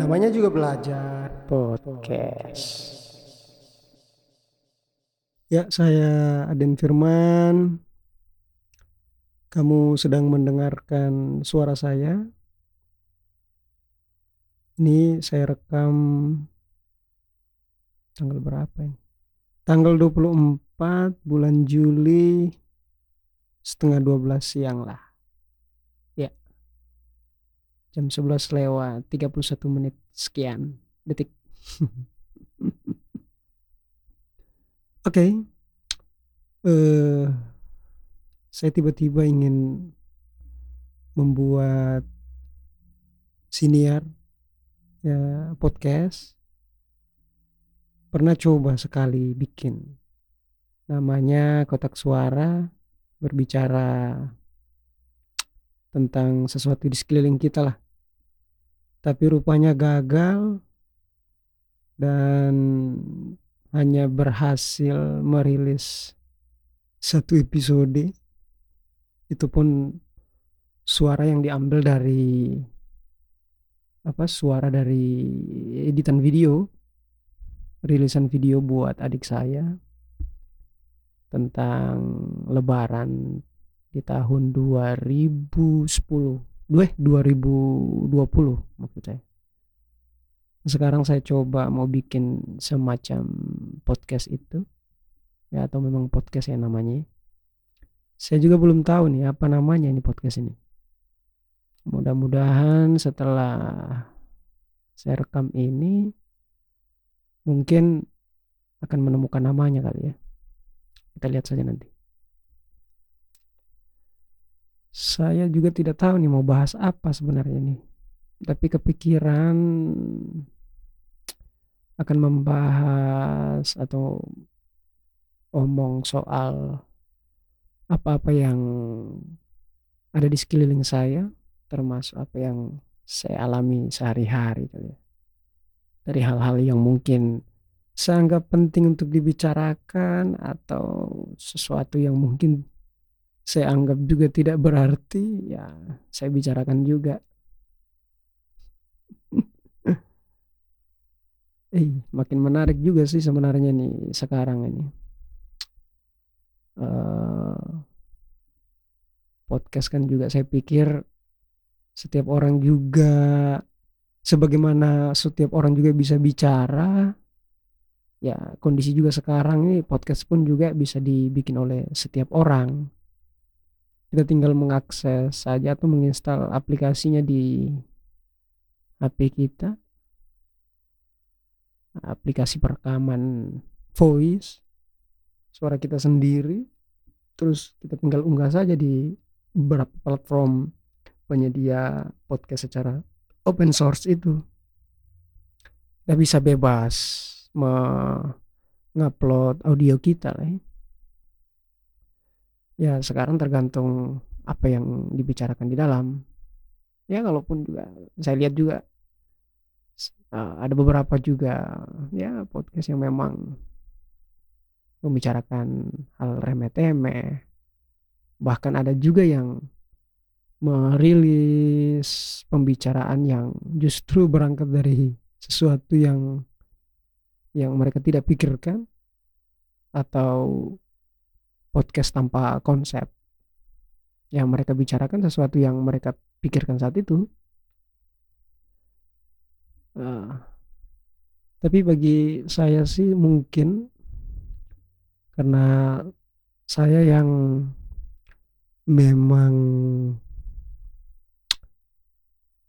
Namanya juga belajar. podcast. Ya, saya Aden Firman. Kamu sedang mendengarkan suara saya. Ini saya rekam tanggal berapa ini? Tanggal 24 bulan Juli setengah 12 siang lah. Jam 11 lewat 31 menit sekian detik. Oke. Eh saya tiba-tiba ingin membuat siniar ya podcast. Pernah coba sekali bikin. Namanya kotak suara berbicara tentang sesuatu di sekeliling kita lah. Tapi rupanya gagal dan hanya berhasil merilis satu episode. Itu pun suara yang diambil dari apa suara dari editan video rilisan video buat adik saya tentang lebaran di tahun 2010 dua 2020 maksud saya. Sekarang saya coba mau bikin semacam podcast itu ya atau memang podcast ya namanya. Saya juga belum tahu nih apa namanya ini podcast ini. Mudah-mudahan setelah saya rekam ini mungkin akan menemukan namanya kali ya. Kita lihat saja nanti saya juga tidak tahu nih mau bahas apa sebenarnya nih tapi kepikiran akan membahas atau omong soal apa-apa yang ada di sekeliling saya termasuk apa yang saya alami sehari-hari kali ya. Dari hal-hal yang mungkin saya anggap penting untuk dibicarakan atau sesuatu yang mungkin saya anggap juga tidak berarti ya saya bicarakan juga. Eh, makin menarik juga sih sebenarnya nih sekarang ini. Eh, podcast kan juga saya pikir setiap orang juga sebagaimana setiap orang juga bisa bicara ya kondisi juga sekarang ini podcast pun juga bisa dibikin oleh setiap orang. Kita tinggal mengakses saja atau menginstal aplikasinya di HP kita. Aplikasi perekaman voice suara kita sendiri terus kita tinggal unggah saja di beberapa platform penyedia podcast secara open source itu. Kita bisa bebas mengupload audio kita lah ya. Ya sekarang tergantung apa yang dibicarakan di dalam. Ya kalaupun juga saya lihat juga uh, ada beberapa juga ya podcast yang memang membicarakan hal remeh-temeh. Bahkan ada juga yang merilis pembicaraan yang justru berangkat dari sesuatu yang yang mereka tidak pikirkan atau podcast tanpa konsep. Yang mereka bicarakan sesuatu yang mereka pikirkan saat itu. Uh, tapi bagi saya sih mungkin karena saya yang memang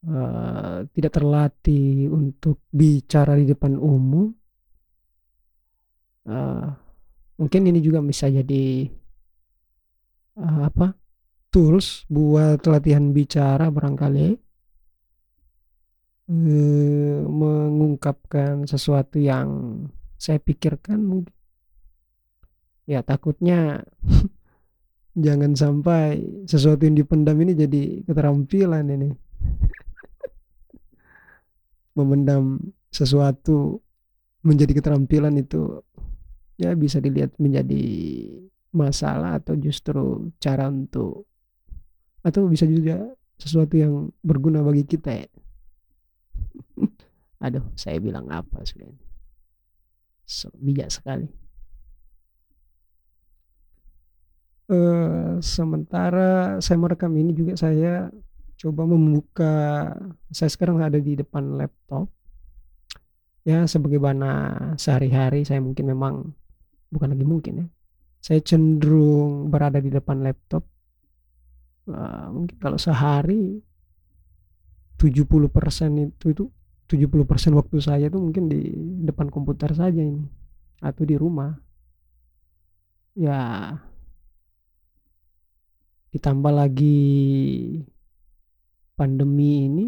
uh, tidak terlatih untuk bicara di depan umum. Uh, mungkin ini juga bisa jadi uh, apa tools buat latihan bicara barangkali. Uh, mengungkapkan sesuatu yang saya pikirkan mungkin. Ya takutnya jangan sampai sesuatu yang dipendam ini jadi keterampilan ini. Memendam sesuatu menjadi keterampilan itu ya bisa dilihat menjadi masalah atau justru cara untuk atau bisa juga sesuatu yang berguna bagi kita ya? Aduh saya bilang apa sudah ini so, bijak sekali. Uh, sementara saya merekam ini juga saya coba membuka saya sekarang ada di depan laptop. Ya sebagaimana sehari-hari saya mungkin memang bukan lagi mungkin ya saya cenderung berada di depan laptop uh, mungkin kalau sehari 70% itu itu 70% waktu saya itu mungkin di depan komputer saja ini atau di rumah. Ya ditambah lagi pandemi ini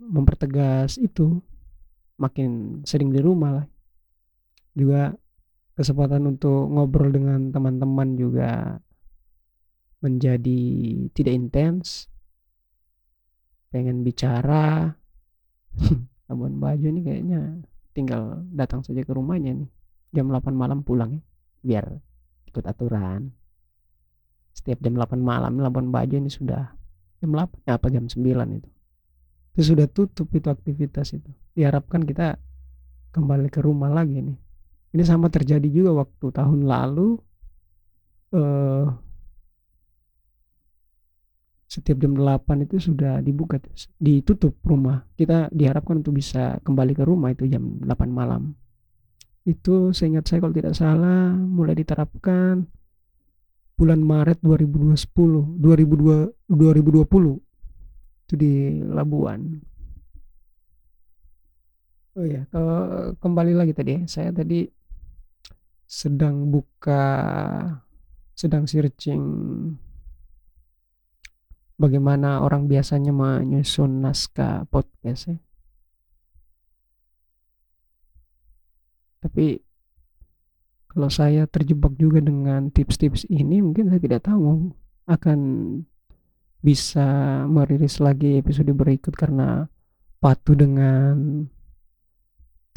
mempertegas itu makin sering di rumah lah. Juga kesempatan untuk ngobrol dengan teman-teman juga menjadi tidak intens. Pengen bicara. Labuan Bajo ini kayaknya tinggal datang saja ke rumahnya nih. Jam 8 malam pulang ya biar ikut aturan. Setiap jam 8 malam Labuan Bajo ini sudah jam 8 ya apa jam 9 itu. Itu sudah tutup itu aktivitas itu. Diharapkan kita kembali ke rumah lagi nih ini sama terjadi juga waktu tahun lalu eh, setiap jam 8 itu sudah dibuka ditutup rumah. Kita diharapkan untuk bisa kembali ke rumah itu jam 8 malam. Itu seingat saya kalau tidak salah mulai diterapkan bulan Maret 2020 2020 2020 itu di Labuan. Oh ya ke, kembali lagi tadi. Ya saya tadi sedang buka sedang searching bagaimana orang biasanya menyusun naskah podcast ya. Tapi kalau saya terjebak juga dengan tips-tips ini mungkin saya tidak tahu akan bisa merilis lagi episode berikut karena patuh dengan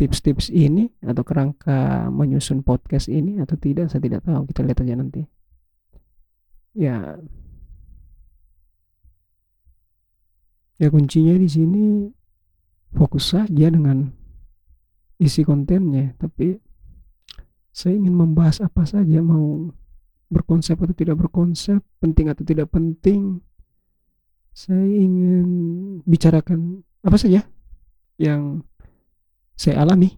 tips-tips ini atau kerangka menyusun podcast ini atau tidak saya tidak tahu. Kita lihat aja nanti. Ya. Ya kuncinya di sini fokus saja dengan isi kontennya tapi saya ingin membahas apa saja mau berkonsep atau tidak berkonsep penting atau tidak penting. Saya ingin bicarakan apa saja yang saya alami.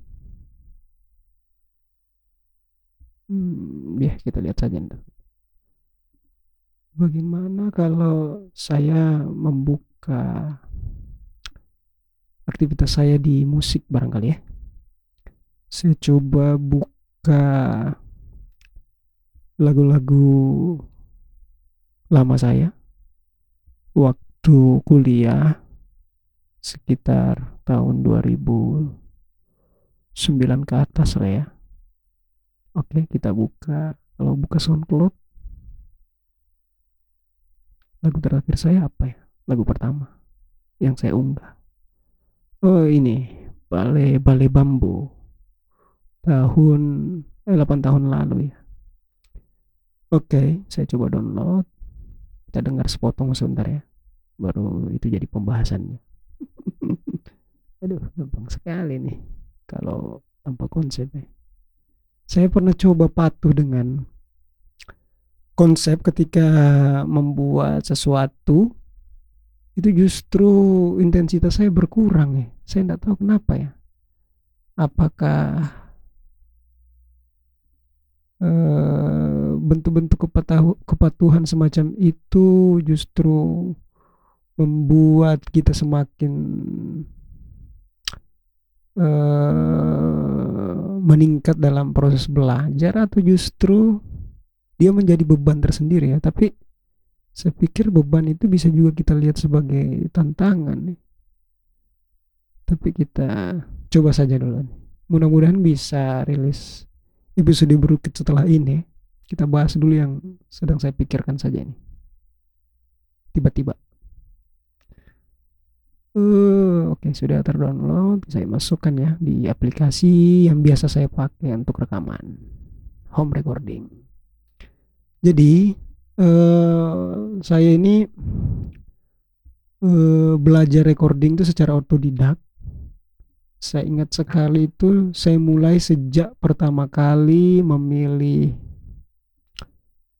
Hmm, ya kita lihat saja bagaimana kalau saya membuka aktivitas saya di musik barangkali ya? Saya coba buka lagu-lagu lama saya. Waktu kuliah sekitar tahun 2009 ke atas lah ya. Oke kita buka. Kalau buka SoundCloud. Lagu terakhir saya apa ya? Lagu pertama yang saya unggah. Oh ini. Balai balai bambu. Tahun eh, 8 tahun lalu ya. Oke saya coba download. Kita dengar sepotong sebentar ya. Baru itu jadi pembahasannya. Aduh gampang sekali nih kalau tanpa konsep ya. saya pernah coba patuh dengan konsep ketika membuat sesuatu itu justru intensitas saya berkurang ya saya tidak tahu kenapa ya apakah bentuk bentuk-bentuk kepatuhan semacam itu justru membuat kita semakin uh, meningkat dalam proses belajar atau justru dia menjadi beban tersendiri ya tapi saya pikir beban itu bisa juga kita lihat sebagai tantangan. Tapi kita coba saja dulu. Mudah-mudahan bisa rilis episode berikut setelah ini. Kita bahas dulu yang sedang saya pikirkan saja ini. Tiba-tiba. Uh, Oke, okay, sudah terdownload. Saya masukkan ya di aplikasi yang biasa saya pakai untuk rekaman. Home recording. Jadi uh, saya ini uh, belajar recording itu secara otodidak. Saya ingat sekali itu saya mulai sejak pertama kali memilih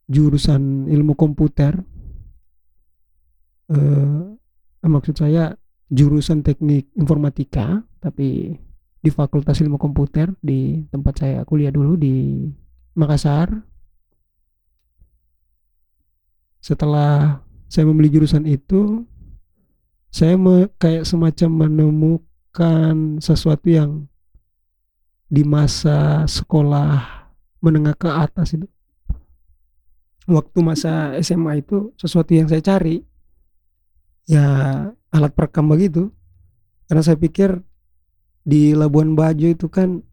jurusan ilmu komputer. Uh, maksud saya jurusan teknik informatika, tapi di Fakultas Ilmu Komputer di tempat saya kuliah dulu di Makassar. Setelah saya memilih jurusan itu, saya me, kayak semacam menemukan sesuatu yang di masa sekolah menengah ke atas itu. Waktu masa SMA itu sesuatu yang saya cari ya alat perekam begitu. Karena saya pikir di Labuan Bajo itu kan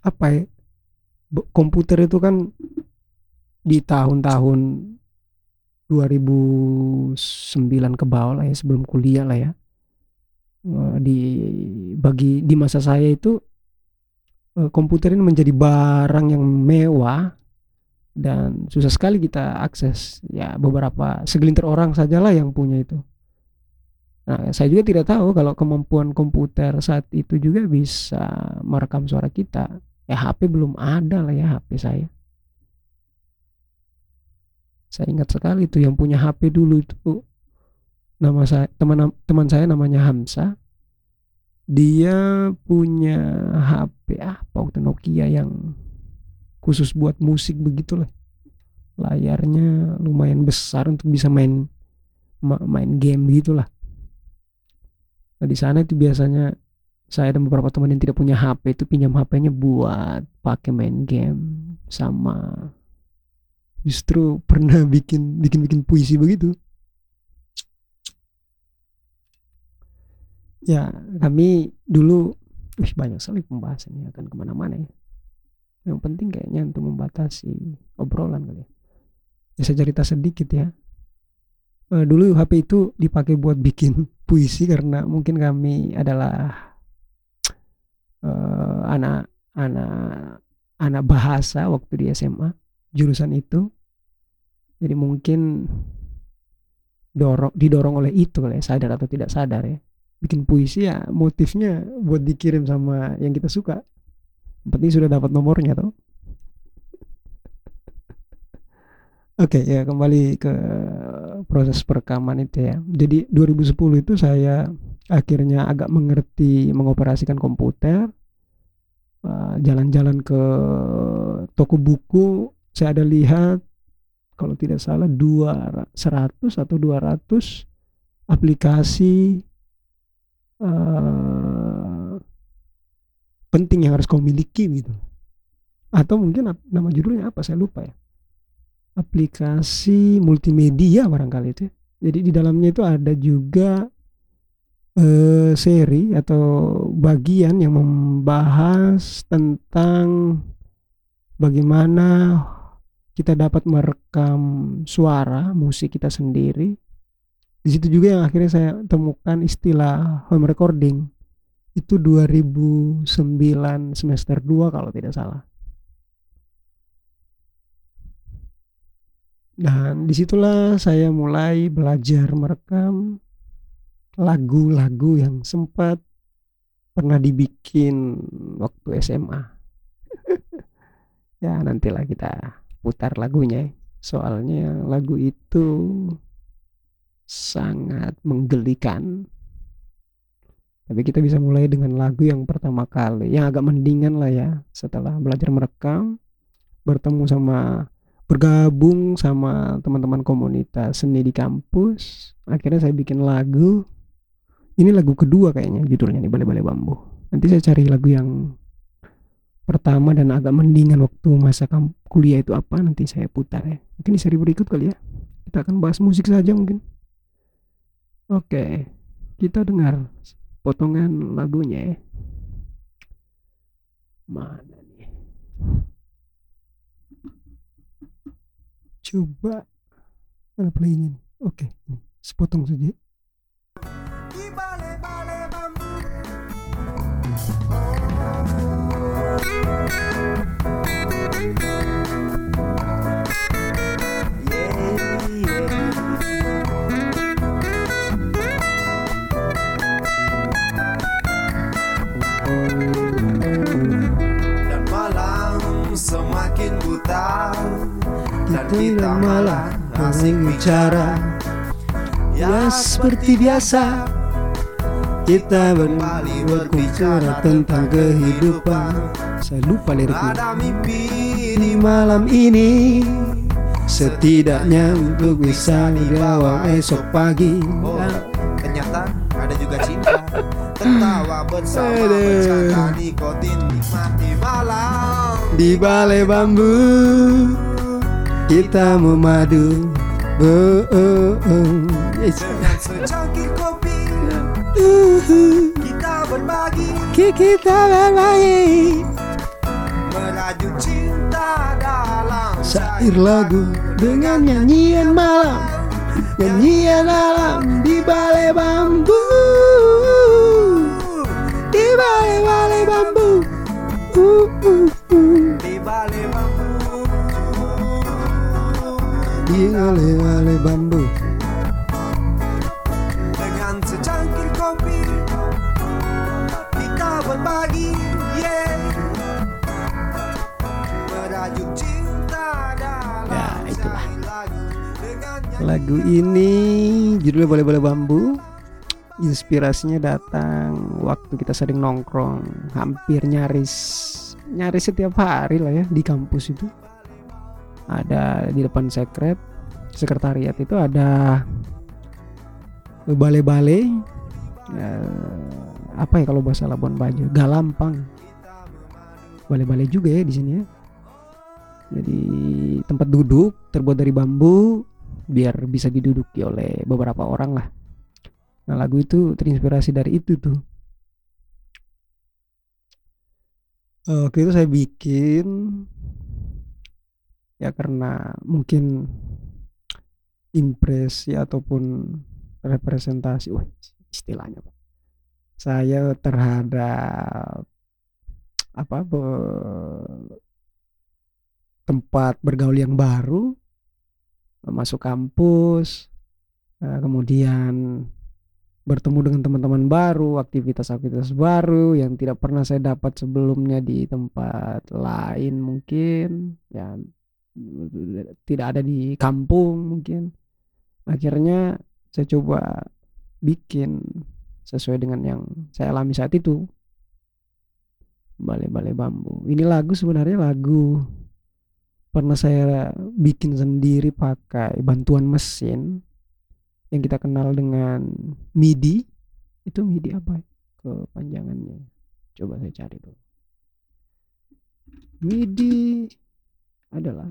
apa ya komputer itu kan di tahun-tahun 2009 ke bawah lah ya sebelum kuliah lah ya. Eh, di bagi di masa saya itu eh, komputer ini menjadi barang yang mewah dan susah sekali kita akses. Ya beberapa segelintir orang sajalah yang punya itu Nah, saya juga tidak tahu kalau kemampuan komputer saat itu juga bisa merekam suara kita. Ya HP belum ada lah ya HP saya. Saya ingat sekali itu yang punya HP dulu itu nama saya teman teman saya namanya Hamsa. Dia punya HP apa waktu Nokia yang khusus buat musik begitulah. Layarnya lumayan besar untuk bisa main main game gitulah Nah, di sana itu biasanya saya dan beberapa teman yang tidak punya HP itu pinjam HP-nya buat pakai main game sama justru pernah bikin bikin bikin puisi begitu. Ya kami dulu wih, banyak sekali pembahasan ya akan ke mana-mana ya. Yang penting kayaknya untuk membatasi obrolan kali ya. Ya saya cerita sedikit ya uh, dulu HP itu dipakai buat bikin puisi karena mungkin kami adalah uh, anak anak anak bahasa waktu di SMA jurusan itu. Jadi mungkin dorong didorong oleh itu kali ya, sadar atau tidak sadar ya. Bikin puisi ya motifnya buat dikirim sama yang kita suka. Penting sudah dapat nomornya tuh Oke ya kembali ke proses perekaman itu ya. Jadi 2010 itu saya akhirnya agak mengerti mengoperasikan komputer. Jalan-jalan ke toko buku saya ada lihat kalau tidak salah dua 100 atau 200 aplikasi uh, penting yang harus kau miliki gitu. Atau mungkin nama judulnya apa saya lupa ya aplikasi multimedia barangkali itu. Ya. Jadi di dalamnya itu ada juga eh, seri atau bagian yang membahas tentang bagaimana kita dapat merekam suara musik kita sendiri. Di situ juga yang akhirnya saya temukan istilah home recording. Itu 2009 semester 2 kalau tidak salah. Dan di situlah saya mulai belajar merekam lagu-lagu yang sempat pernah dibikin waktu SMA. ya nantilah kita putar lagunya. Soalnya lagu itu sangat menggelikan. Tapi kita bisa mulai dengan lagu yang pertama kali, yang agak mendingan lah ya. Setelah belajar merekam, bertemu sama bergabung sama teman-teman komunitas seni di kampus. Akhirnya saya bikin lagu. Ini lagu kedua kayaknya judulnya nih bale-bale bambu. Nanti saya cari lagu yang pertama dan agak mendingan waktu masa kuliah itu apa nanti saya putar ya. Mungkin di seri berikut kali ya. Kita akan bahas musik saja mungkin. Oke kita dengar potongan lagunya ya. Mana nih coba mana playnya nih. Oke ini sepotong saja asik bicara. Ya seperti biasa Kita kembali berbicara tentang kehidupan. Saya lupa liriknya. Ada mimpi di malam ini Setidaknya untuk bisa dibawa esok pagi. Oh, ternyata ada juga cinta. Tertawa bersama bercanda nikotin nikmati malam. Di balai bambu Kita memadu. Oh, oh, oh. Secangkir kopi Kita berbagi. Kita berbagi. Merajut cinta dalam Syair lagu dengan nyanyian malam. Nyanyian alam di balai bambu. Di balai-balai bambu. Uh, uh, Cinta dalam Ya, itulah. lagu. Dengan nyanyian Lagu ini judulnya Boleh-Boleh Bambu. Inspirasinya datang waktu kita sering nongkrong. Hampir nyaris Nyaris setiap hari lah ya di kampus itu Ada di depan sekret Sekretariat itu ada Balai-balai eh, Apa ya kalau bahasa Labuan Bajo Galampang Balai-balai juga ya di sini ya Jadi tempat duduk terbuat dari bambu biar bisa diduduki oleh beberapa orang lah. Nah lagu itu terinspirasi dari itu tuh. Eh, Waktu itu saya bikin ya karena mungkin impresi ataupun representasi, wah istilahnya pak. Saya terhadap apa be- tempat bergaul yang baru masuk kampus eh, kemudian bertemu dengan teman-teman baru aktivitas-aktivitas baru yang tidak pernah saya dapat sebelumnya di tempat lain mungkin ya tidak ada di kampung mungkin. Akhirnya saya coba bikin sesuai dengan yang saya alami saat itu. Balai-balai bambu. Ini lagu sebenarnya lagu. Pernah saya bikin sendiri pakai bantuan mesin yang kita kenal dengan MIDI. Itu MIDI apa ya? kepanjangannya. Coba saya cari dulu. MIDI adalah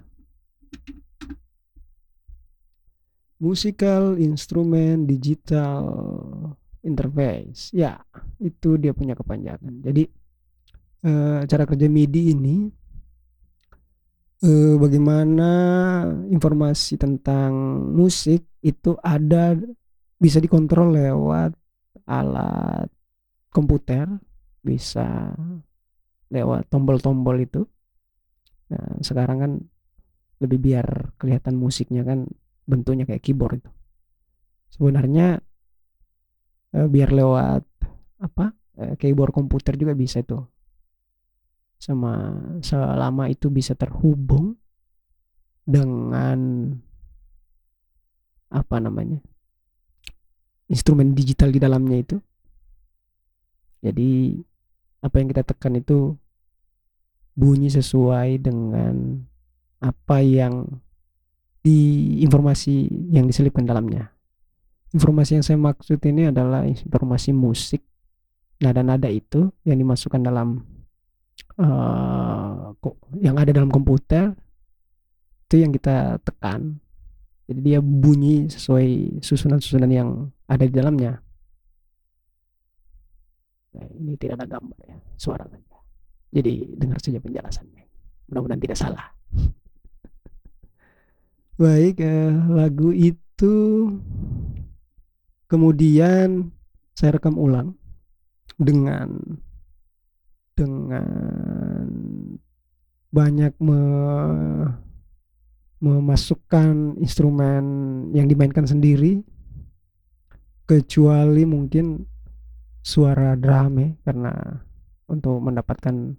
musical instrument digital interface. Ya itu dia punya kepanjangan. Jadi eh, cara kerja MIDI ini eh, bagaimana informasi tentang musik itu ada bisa dikontrol lewat alat komputer bisa lewat tombol-tombol itu. Nah, sekarang kan lebih biar kelihatan musiknya kan bentuknya kayak keyboard itu. Sebenarnya eh, biar lewat apa eh, keyboard komputer juga bisa itu. Sama selama itu bisa terhubung dengan apa namanya instrumen digital di dalamnya itu. Jadi apa yang kita tekan itu bunyi sesuai dengan apa yang di informasi yang diselipkan dalamnya. Informasi yang saya maksud ini adalah informasi musik. Nada-nada itu yang dimasukkan dalam kok yang ada dalam komputer itu yang kita tekan. Jadi dia bunyi sesuai susunan-susunan yang ada di dalamnya. Nah, ini tidak ada gambar ya suara saja. Jadi dengar saja penjelasannya. Mudah-mudahan tidak salah baik eh, lagu itu kemudian saya rekam ulang dengan dengan banyak me- memasukkan instrumen yang dimainkan sendiri kecuali mungkin suara drum ya karena untuk mendapatkan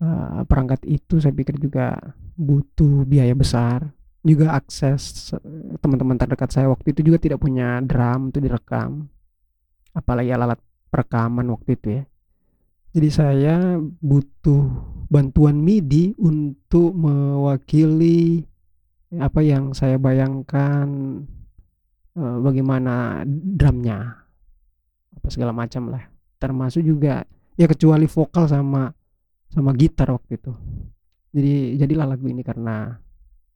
uh, perangkat itu saya pikir juga butuh biaya besar juga akses teman-teman terdekat saya waktu itu juga tidak punya drum untuk direkam. Apalagi alat perekaman waktu itu ya. Jadi saya butuh bantuan MIDI untuk mewakili apa yang saya bayangkan eh, bagaimana drumnya apa segala macam lah termasuk juga ya kecuali vokal sama sama gitar waktu itu jadi jadilah lagu ini karena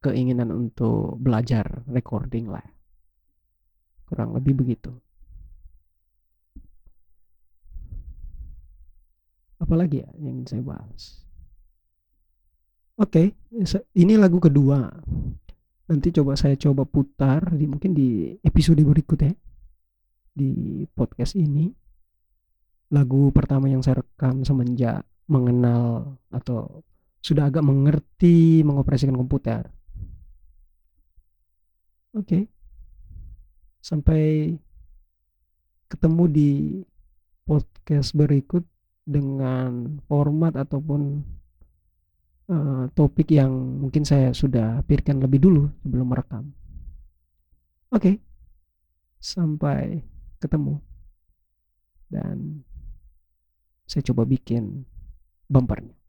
keinginan untuk belajar recording lah. Kurang lebih begitu. Apalagi ya yang saya bahas? Oke ini lagu kedua. Nanti coba saya coba putar di mungkin di episode berikut ya. Di podcast ini. Lagu pertama yang saya rekam semenjak mengenal atau sudah agak mengerti mengoperasikan komputer. Oke. Okay. Sampai ketemu di podcast berikut dengan format ataupun uh, topik yang mungkin saya sudah pikirkan lebih dulu sebelum merekam. Oke. Okay. Sampai ketemu. Dan saya coba bikin bumpernya.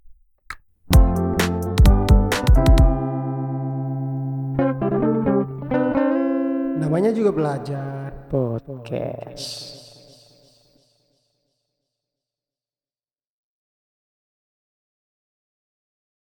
Namanya juga belajar podcast.